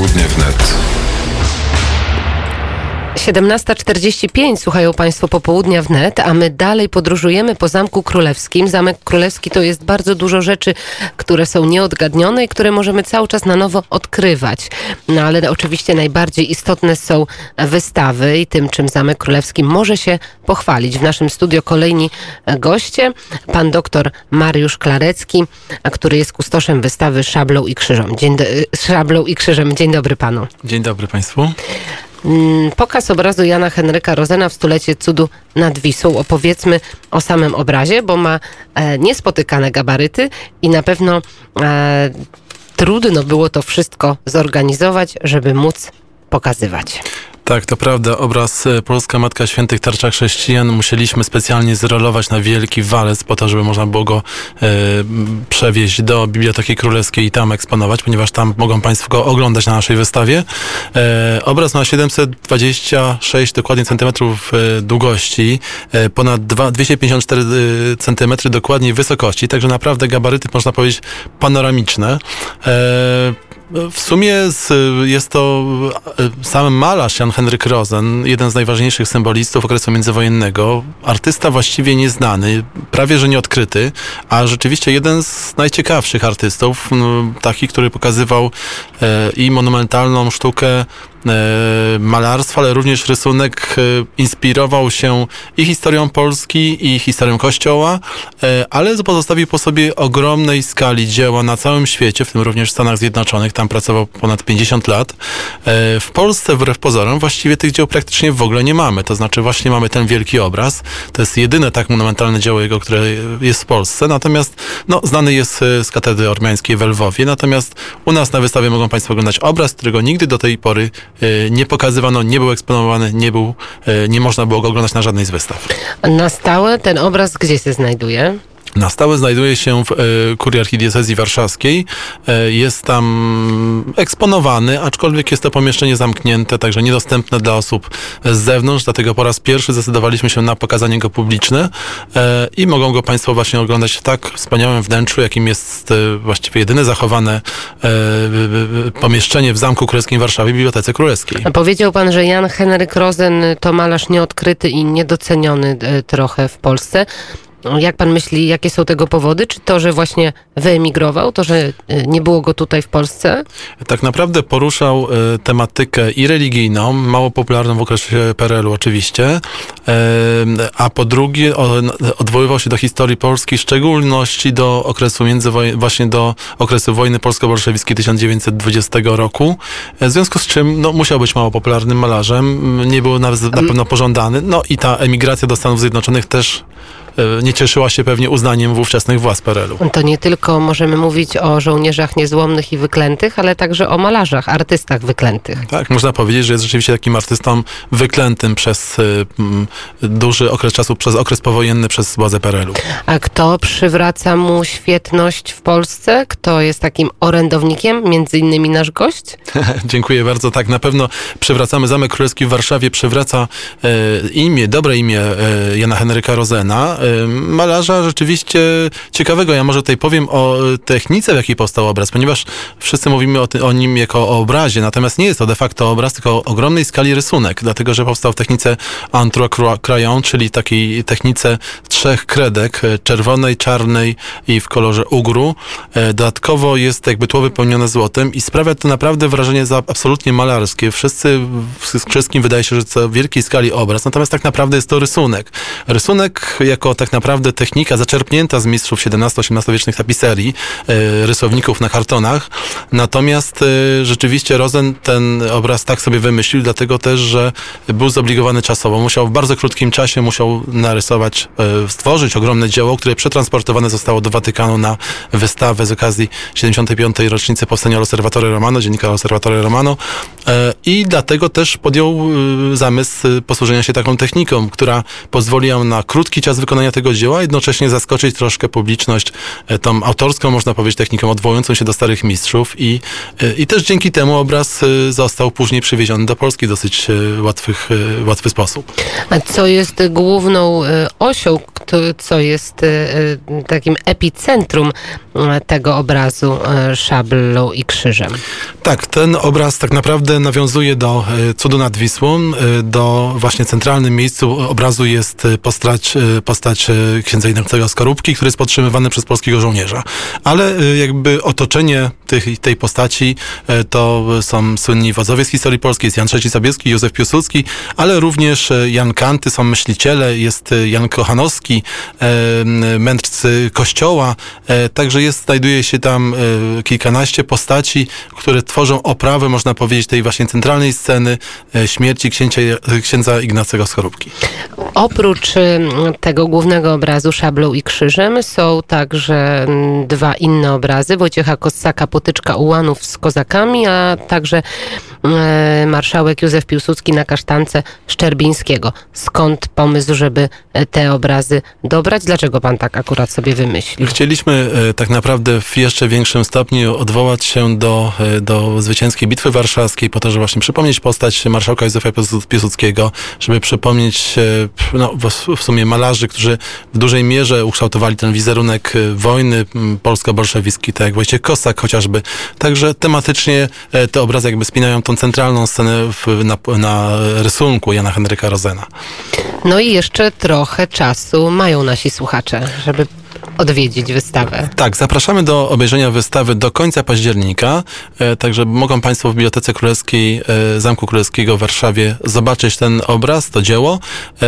Popołudnie wnet. 17.45 słuchają Państwo popołudnia wnet, a my dalej podróżujemy po Zamku Królewskim. Zamek Królewski to jest bardzo dużo rzeczy, które są nieodgadnione i które możemy cały czas na nowo odkrywać. No ale oczywiście najbardziej istotne są wystawy i tym, czym Zamek Królewski może się pochwalić. W naszym studio kolejni goście. Pan doktor Mariusz Klarecki, który jest kustoszem wystawy Szablą i Krzyżem. Dzień, do, Szablą i Krzyżem. Dzień dobry Panu. Dzień dobry Państwu. Mm, pokaz obrazu Jana Henryka Rozena w stulecie cudu nad Wisłą. Opowiedzmy o samym obrazie, bo ma e, niespotykane gabaryty i na pewno e, trudno było to wszystko zorganizować, żeby móc pokazywać. Tak, to prawda. Obraz e, Polska Matka Świętych Tarcza Chrześcijan musieliśmy specjalnie zrolować na wielki walec po to, żeby można było go e, przewieźć do Biblioteki Królewskiej i tam eksponować, ponieważ tam mogą Państwo go oglądać na naszej wystawie. E, obraz ma 726 dokładnie centymetrów e, długości, e, ponad 2, 254 e, centymetry dokładnie wysokości, także naprawdę gabaryty można powiedzieć panoramiczne. W sumie jest to sam malarz Jan Henryk Rosen, jeden z najważniejszych symbolistów okresu międzywojennego. Artysta właściwie nieznany, prawie że nieodkryty, a rzeczywiście jeden z najciekawszych artystów, taki, który pokazywał e, i monumentalną sztukę E, malarstwa, ale również rysunek e, inspirował się i historią Polski, i historią Kościoła, e, ale pozostawił po sobie ogromnej skali dzieła na całym świecie, w tym również w Stanach Zjednoczonych. Tam pracował ponad 50 lat. W Polsce, wbrew pozorom, właściwie tych dzieł praktycznie w ogóle nie mamy. To znaczy właśnie mamy ten wielki obraz. To jest jedyne tak monumentalne dzieło jego, które jest w Polsce. Natomiast no, znany jest z katedry ormiańskiej w Lwowie. Natomiast u nas na wystawie mogą Państwo oglądać obraz, którego nigdy do tej pory nie pokazywano, nie był eksponowany, nie, był, e, nie można było go oglądać na żadnej z wystaw. Na stałe ten obraz gdzie się znajduje? Na stałe znajduje się w e, Kurii Archidiecezji Warszawskiej. E, jest tam eksponowany, aczkolwiek jest to pomieszczenie zamknięte, także niedostępne dla osób z zewnątrz, dlatego po raz pierwszy zdecydowaliśmy się na pokazanie go publiczne e, i mogą go Państwo właśnie oglądać w tak wspaniałym wnętrzu, jakim jest właściwie jedyne zachowane pomieszczenie w Zamku Królewskim w Warszawie, Bibliotece Królewskiej. Powiedział Pan, że Jan Henryk Rosen to malarz nieodkryty i niedoceniony trochę w Polsce. No, jak pan myśli, jakie są tego powody? Czy to, że właśnie wyemigrował, to, że y, nie było go tutaj w Polsce? Tak naprawdę poruszał y, tematykę i religijną, mało popularną w okresie PRL-u oczywiście, y, a po drugie odwoływał się do historii Polski, w szczególności do okresu międzywoj- właśnie do okresu wojny polsko-bolszewickiej 1920 roku, w związku z czym no, musiał być mało popularnym malarzem, nie był na, na pewno pożądany, no i ta emigracja do Stanów Zjednoczonych też E, nie cieszyła się pewnie uznaniem w ówczesnych władz PRL-u. To nie tylko możemy mówić o żołnierzach niezłomnych i wyklętych, ale także o malarzach, artystach wyklętych. Tak, można powiedzieć, że jest rzeczywiście takim artystą wyklętym przez y, duży okres czasu, przez okres powojenny przez władze PRL-u. A kto przywraca mu świetność w Polsce? Kto jest takim orędownikiem? Między innymi nasz gość? Dziękuję bardzo. Tak, na pewno przywracamy Zamek Królewski w Warszawie, przywraca y, imię, dobre imię Jana Henryka Rozena, malarza rzeczywiście ciekawego. Ja może tutaj powiem o technice, w jakiej powstał obraz, ponieważ wszyscy mówimy o, o nim jako o obrazie, natomiast nie jest to de facto obraz, tylko o ogromnej skali rysunek, dlatego że powstał w technice Entre Crayon, czyli takiej technice trzech kredek, e, czerwonej, czarnej i w kolorze ugru. E, dodatkowo jest jakby tło wypełnione złotem i sprawia to naprawdę wrażenie za absolutnie malarskie. Wszyscy, wszystkim wydaje się, że to w wielkiej skali obraz, natomiast tak naprawdę jest to rysunek. Rysunek jako tak naprawdę technika zaczerpnięta z mistrzów XVII-XVIII wiecznych tapiserii, e, rysowników na kartonach. Natomiast e, rzeczywiście Rosen ten obraz tak sobie wymyślił, dlatego też, że był zobligowany czasowo. Musiał w bardzo krótkim czasie musiał narysować, e, stworzyć ogromne dzieło, które przetransportowane zostało do Watykanu na wystawę z okazji 75. rocznicy powstania L'Osservatore Romano, dziennika L'Osservatore Romano i dlatego też podjął zamysł posłużenia się taką techniką, która pozwoli na krótki czas wykonania tego dzieła, jednocześnie zaskoczyć troszkę publiczność e, tą autorską, można powiedzieć, techniką odwołującą się do starych mistrzów i, e, i też dzięki temu obraz e, został później przywieziony do Polski w dosyć e, łatwych, e, łatwy sposób. A co jest główną e, osią, co jest e, e, takim epicentrum e, tego obrazu e, szablą i krzyżem? Tak, ten obraz tak naprawdę nawiązuje do e, cudu nad Wisłą, e, do właśnie centralnym miejscu obrazu jest e, postać, postać księdza Ignacego Skorupki, który jest podtrzymywany przez polskiego żołnierza. Ale jakby otoczenie tych, tej postaci to są słynni wodzowie z historii polskiej, jest Jan III Sobieski, Józef Piłsudski, ale również Jan Kanty, są myśliciele, jest Jan Kochanowski, mędrcy kościoła, także jest, znajduje się tam kilkanaście postaci, które tworzą oprawę, można powiedzieć, tej właśnie centralnej sceny e, śmierci księcia, księdza Ignacego Skorupki. Oprócz y, tego głównego obrazu szablą i krzyżem są także mm, dwa inne obrazy Wojciecha Kossaka Potyczka ułanów z kozakami, a także e, marszałek Józef Piłsudski na kasztance Szczerbińskiego. Skąd pomysł, żeby e, te obrazy dobrać? Dlaczego pan tak akurat sobie wymyślił? Chcieliśmy e, tak naprawdę w jeszcze większym stopniu odwołać się do, e, do zwycięskiej Bitwy Warszawskiej, po to, żeby właśnie przypomnieć postać marszałka Józefa Piłsud- Piłsudskiego, żeby przypomnieć e, no, w- sumie malarzy, którzy w dużej mierze ukształtowali ten wizerunek e, wojny m, polsko-bolszewickiej, tak jak Wojciech Kossak chociażby. Także tematycznie e, te obrazy jakby spinają tą centralną scenę w, na, na rysunku Jana Henryka Rozena. No i jeszcze trochę czasu mają nasi słuchacze, żeby odwiedzić wystawę. Tak, zapraszamy do obejrzenia wystawy do końca października, e, także mogą Państwo w Bibliotece Królewskiej e, Zamku Królewskiego w Warszawie zobaczyć ten obraz, to dzieło, e,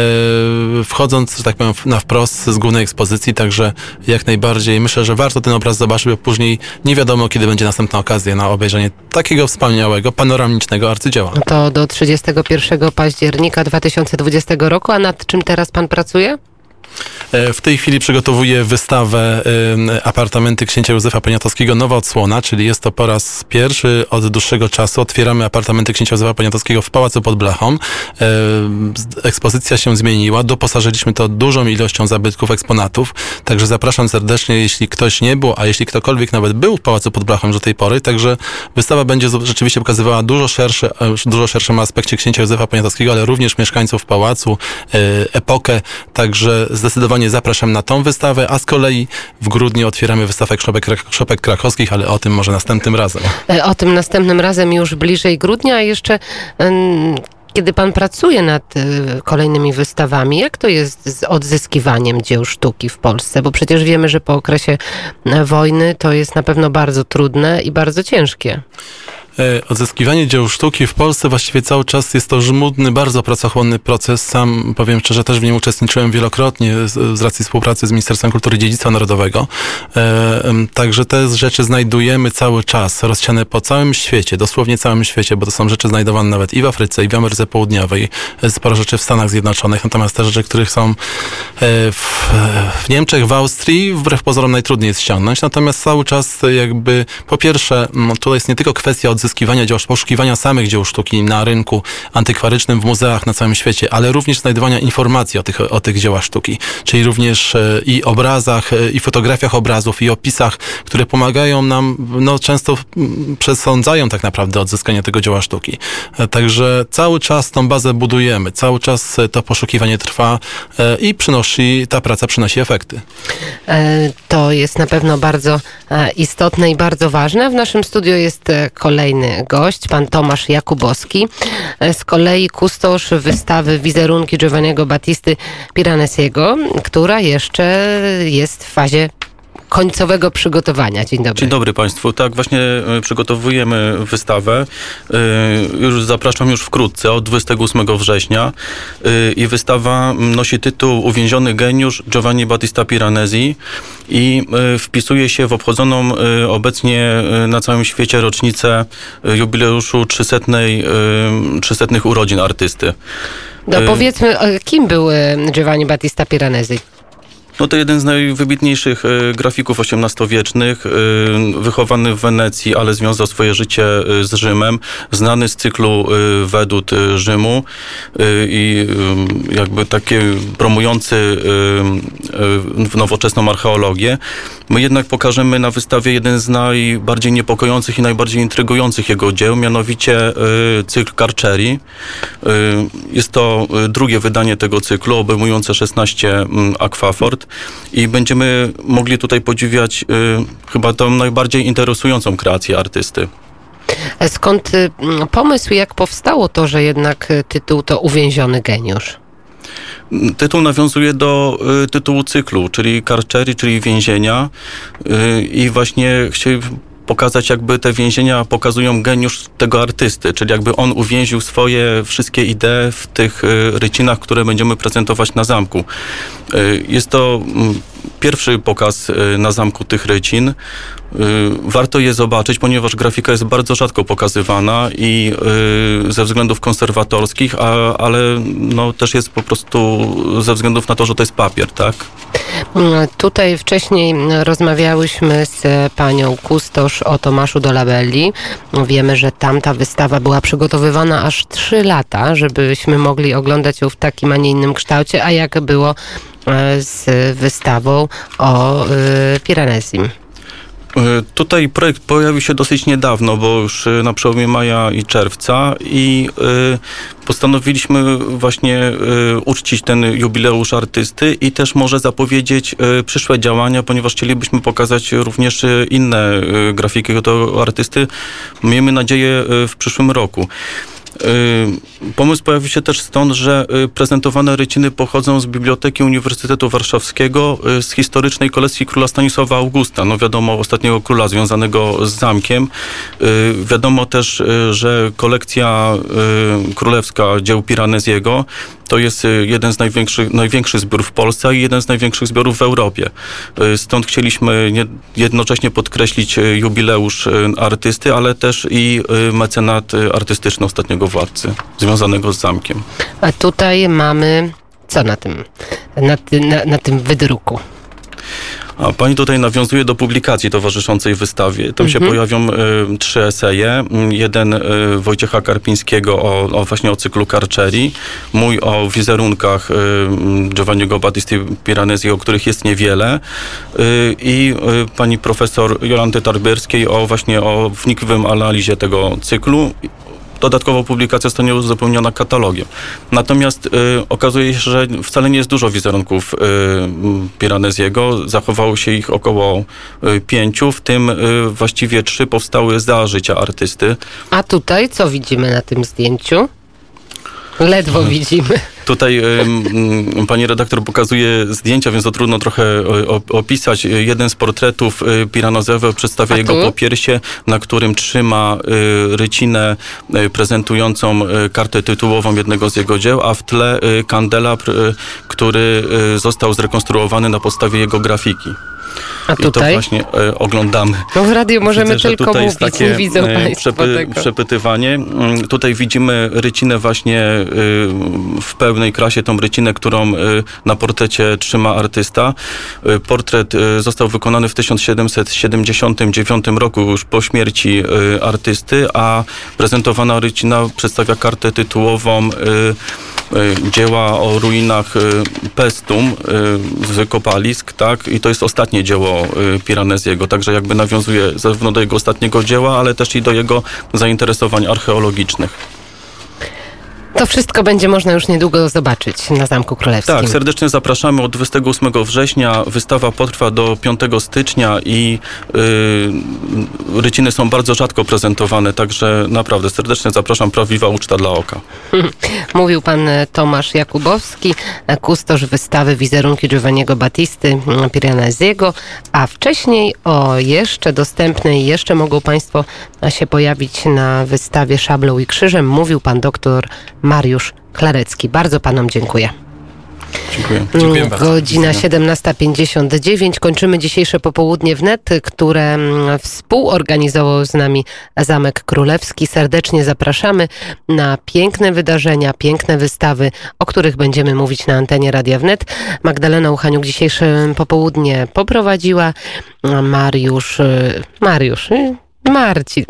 wchodząc, że tak powiem, na wprost z głównej ekspozycji, także jak najbardziej myślę, że warto ten obraz zobaczyć, bo później nie wiadomo, kiedy będzie następna okazja na obejrzenie takiego wspaniałego, panoramicznego arcydzieła. To do 31 października 2020 roku, a nad czym teraz pan pracuje? E, W tej chwili przygotowuję wystawę e, Apartamenty księcia Józefa Poniatowskiego Nowa Odsłona, czyli jest to po raz pierwszy od dłuższego czasu. Otwieramy apartamenty księcia Józefa Poniatowskiego w Pałacu pod Blachą. E, Ekspozycja się zmieniła, doposażyliśmy to dużą ilością zabytków, eksponatów, także zapraszam serdecznie, jeśli ktoś nie był, a jeśli ktokolwiek nawet był w Pałacu pod Blachą do tej pory, także wystawa będzie rzeczywiście pokazywała dużo szerszy, dużo szerszym aspekcie księcia Józefa Poniatowskiego, ale również mieszkańców pałacu, epokę, także zdecydowanie zapraszam na tą wystawę, a z kolei w grudniu otwieramy wystawę szopek, szopek krakowskich, ale o tym może następnym razem. E, O tym następnym razem już bliżej grudnia, a jeszcze kiedy pan pracuje nad e, kolejnymi wystawami, jak to jest z odzyskiwaniem dzieł sztuki w Polsce? Bo przecież wiemy, że po okresie e, wojny to jest na pewno bardzo trudne i bardzo ciężkie. E, Odzyskiwanie dzieł sztuki w Polsce właściwie cały czas jest to żmudny, bardzo pracochłonny proces. Sam powiem szczerze, też w nim uczestniczyłem wielokrotnie z, z racji współpracy z Ministerstwem Kultury i Dziedzictwa Narodowego. E, także te rzeczy znajdujemy cały czas, rozsiane po całym świecie, dosłownie całym świecie, bo to są rzeczy znajdowane nawet i w Afryce, i w Ameryce Południowej, e, sporo rzeczy w Stanach Zjednoczonych, natomiast te rzeczy, których są w, w Niemczech, w Austrii, wbrew pozorom najtrudniej jest ściągnąć, natomiast cały czas jakby, po pierwsze, tutaj jest nie tylko kwestia odzyskiwania dzieł, poszukiwania samych dzieł sztuki na rynku antykwarycznym, w muzeach na całym świecie, ale również znajdowania informacji o tych, o tych dziełach sztuki, czyli również e, i obrazach, e, i fotografiach obrazów, i opisach, które pomagają nam, no często przesądzają tak naprawdę odzyskanie tego dzieła sztuki. E, Także cały czas tą bazę budujemy, cały czas to poszukiwanie trwa i przynosi, ta praca przynosi efekty. To jest na pewno bardzo istotne i bardzo ważne. W naszym studiu jest e, kolejny gość, pan Tomasz Jakubowski, e, z kolei kustosz wystawy wizerunki Giovanniego Battisty Piranesiego, która jeszcze jest w fazie końcowego przygotowania. Dzień dobry. Dzień dobry Państwu. Tak, właśnie e, przygotowujemy wystawę. E, Już zapraszam już wkrótce, od 28 września. E, I wystawa nosi tytuł Uwięziony geniusz Giovanni Battista Piranesi i wpisuje się w obchodzoną obecnie na całym świecie rocznicę jubileuszu 300, e, 300 urodzin artysty. No, powiedzmy, kim był Giovanni Battista Piranesi? No to jeden z najwybitniejszych e, grafików XVIII-wiecznych, e, wychowany w Wenecji, ale związał swoje życie e, z Rzymem, znany z cyklu Wedut Rzymu i jakby taki promujący nowoczesną archeologię. My jednak pokażemy na wystawie jeden z najbardziej niepokojących i najbardziej intrygujących jego dzieł, mianowicie cykl Carceri. Jest to drugie wydanie tego cyklu, obejmujące 16 mm, i będziemy mogli tutaj podziwiać e, chyba tą najbardziej interesującą kreację artysty. Skąd y, mm, pomysł, jak powstało to, że jednak y, tytuł to Uwięziony geniusz? Tytuł nawiązuje do y, tytułu cyklu, czyli Carceri, czyli więzienia y, i właśnie chcieliśmy pokazać jakby te więzienia pokazują geniusz tego artysty, czyli jakby on uwięził swoje wszystkie idee w tych y, rycinach, które będziemy prezentować na zamku. Y, Jest to mm, pierwszy pokaz y, na zamku tych rycin. Y, Warto je zobaczyć, ponieważ grafika jest bardzo rzadko pokazywana i y, ze względów konserwatorskich, a, ale no, też jest po prostu ze względów na to, że to jest papier, tak? Mm, Tutaj wcześniej rozmawiałyśmy z panią Kustosz o Tomaszu Dolabelli. Wiemy, że tamta wystawa była przygotowywana aż trzy lata, żebyśmy mogli oglądać ją w takim, a nie innym kształcie. A jak było z wystawą o y, Piranezim? Y, Tutaj projekt pojawił się dosyć niedawno, bo już na przełomie maja i czerwca i postanowiliśmy właśnie uczcić ten jubileusz artysty i też może zapowiedzieć przyszłe działania, ponieważ chcielibyśmy pokazać również inne grafiki tego artysty. Miejmy nadzieję w przyszłym roku. Y, Pomysł pojawił się też stąd, że y, prezentowane ryciny pochodzą z Biblioteki Uniwersytetu Warszawskiego, y, z historycznej kolekcji króla Stanisława Augusta, no wiadomo, ostatniego króla związanego z zamkiem. Wiadomo też, że kolekcja królewska dzieł Piranezjego to jest y, jeden z największych, największych zbiorów w Polsce i jeden z największych zbiorów w Europie. Y, Stąd chcieliśmy nie, jednocześnie podkreślić y, jubileusz artysty, ale też i mecenat artystyczny ostatniego władcy, związanego z zamkiem. A tutaj mamy co na tym, na, na, na tym wydruku? A pani tutaj nawiązuje do publikacji towarzyszącej wystawie. Tam się pojawią y, trzy eseje. Mm, Jeden y, Wojciecha Karpińskiego o, o właśnie o cyklu Carceri, mój o wizerunkach y, Giovanniego Battisti Piranesi, o których jest niewiele y, i pani profesor Jolanty Tarbierskiej o właśnie o wnikliwym analizie tego cyklu. Dodatkowo publikacja zostanie uzupełniona katalogiem. Natomiast y, okazuje się, że wcale nie jest dużo wizerunków y, Piranesiego. Zachowało się ich około y, pięciu, w tym y, właściwie trzy powstały za życia artysty. A tutaj co widzimy na tym zdjęciu? Ledwo widzimy. Tutaj pani redaktor pokazuje zdjęcia, więc to trudno trochę op- opisać. Jeden z portretów y, Piranezego przedstawia jego popiersie, na którym trzyma y, rycinę prezentującą kartę tytułową jednego z jego dzieł, a w tle kandelabr, który został zrekonstruowany na podstawie jego grafiki. A I to tutaj? właśnie y, oglądamy. No w radiu możemy Widzę, tylko tutaj mówić, jest takie nie widzą e, przepy- przepytywanie. Mm, Tutaj widzimy rycinę właśnie y, w pełnej krasie, tą rycinę, którą y, na portrecie trzyma artysta. Y, Portret został wykonany w 1779 roku, już po śmierci artysty, a prezentowana rycina przedstawia kartę tytułową dzieła o ruinach y, Pestum y, z kopalisk, tak? I to jest ostatnie dzieło y, Piranesiego, także jakby nawiązuje zarówno do jego ostatniego dzieła, ale też i do jego zainteresowań archeologicznych. To wszystko będzie można już niedługo zobaczyć na Zamku Królewskim. Tak, serdecznie zapraszamy od 28 września. Wystawa potrwa do 5 stycznia i y, ryciny są bardzo rzadko prezentowane, także naprawdę serdecznie zapraszam. Prawdziwa uczta dla oka. Mówił pan e, Tomasz Jakubowski, e, kustosz wystawy wizerunki Giovanniego Battisty mm, Piranesiego, a wcześniej o jeszcze dostępnej, jeszcze mogą państwo się pojawić na wystawie Szablą i Krzyżem, mówił pan doktor Mariusz Klarecki. Bardzo panom dziękuję. Dziękuję. Dziękuję bardzo. Godzina 17.59. Kończymy dzisiejsze popołudnie wnet, które mm, współorganizował z nami Zamek Królewski. Serdecznie zapraszamy na piękne wydarzenia, piękne wystawy, o których będziemy mówić na antenie Radia Wnet. Magdalena Uchaniuk dzisiejsze popołudnie poprowadziła. Mariusz, y, Mariusz, y, Marcin,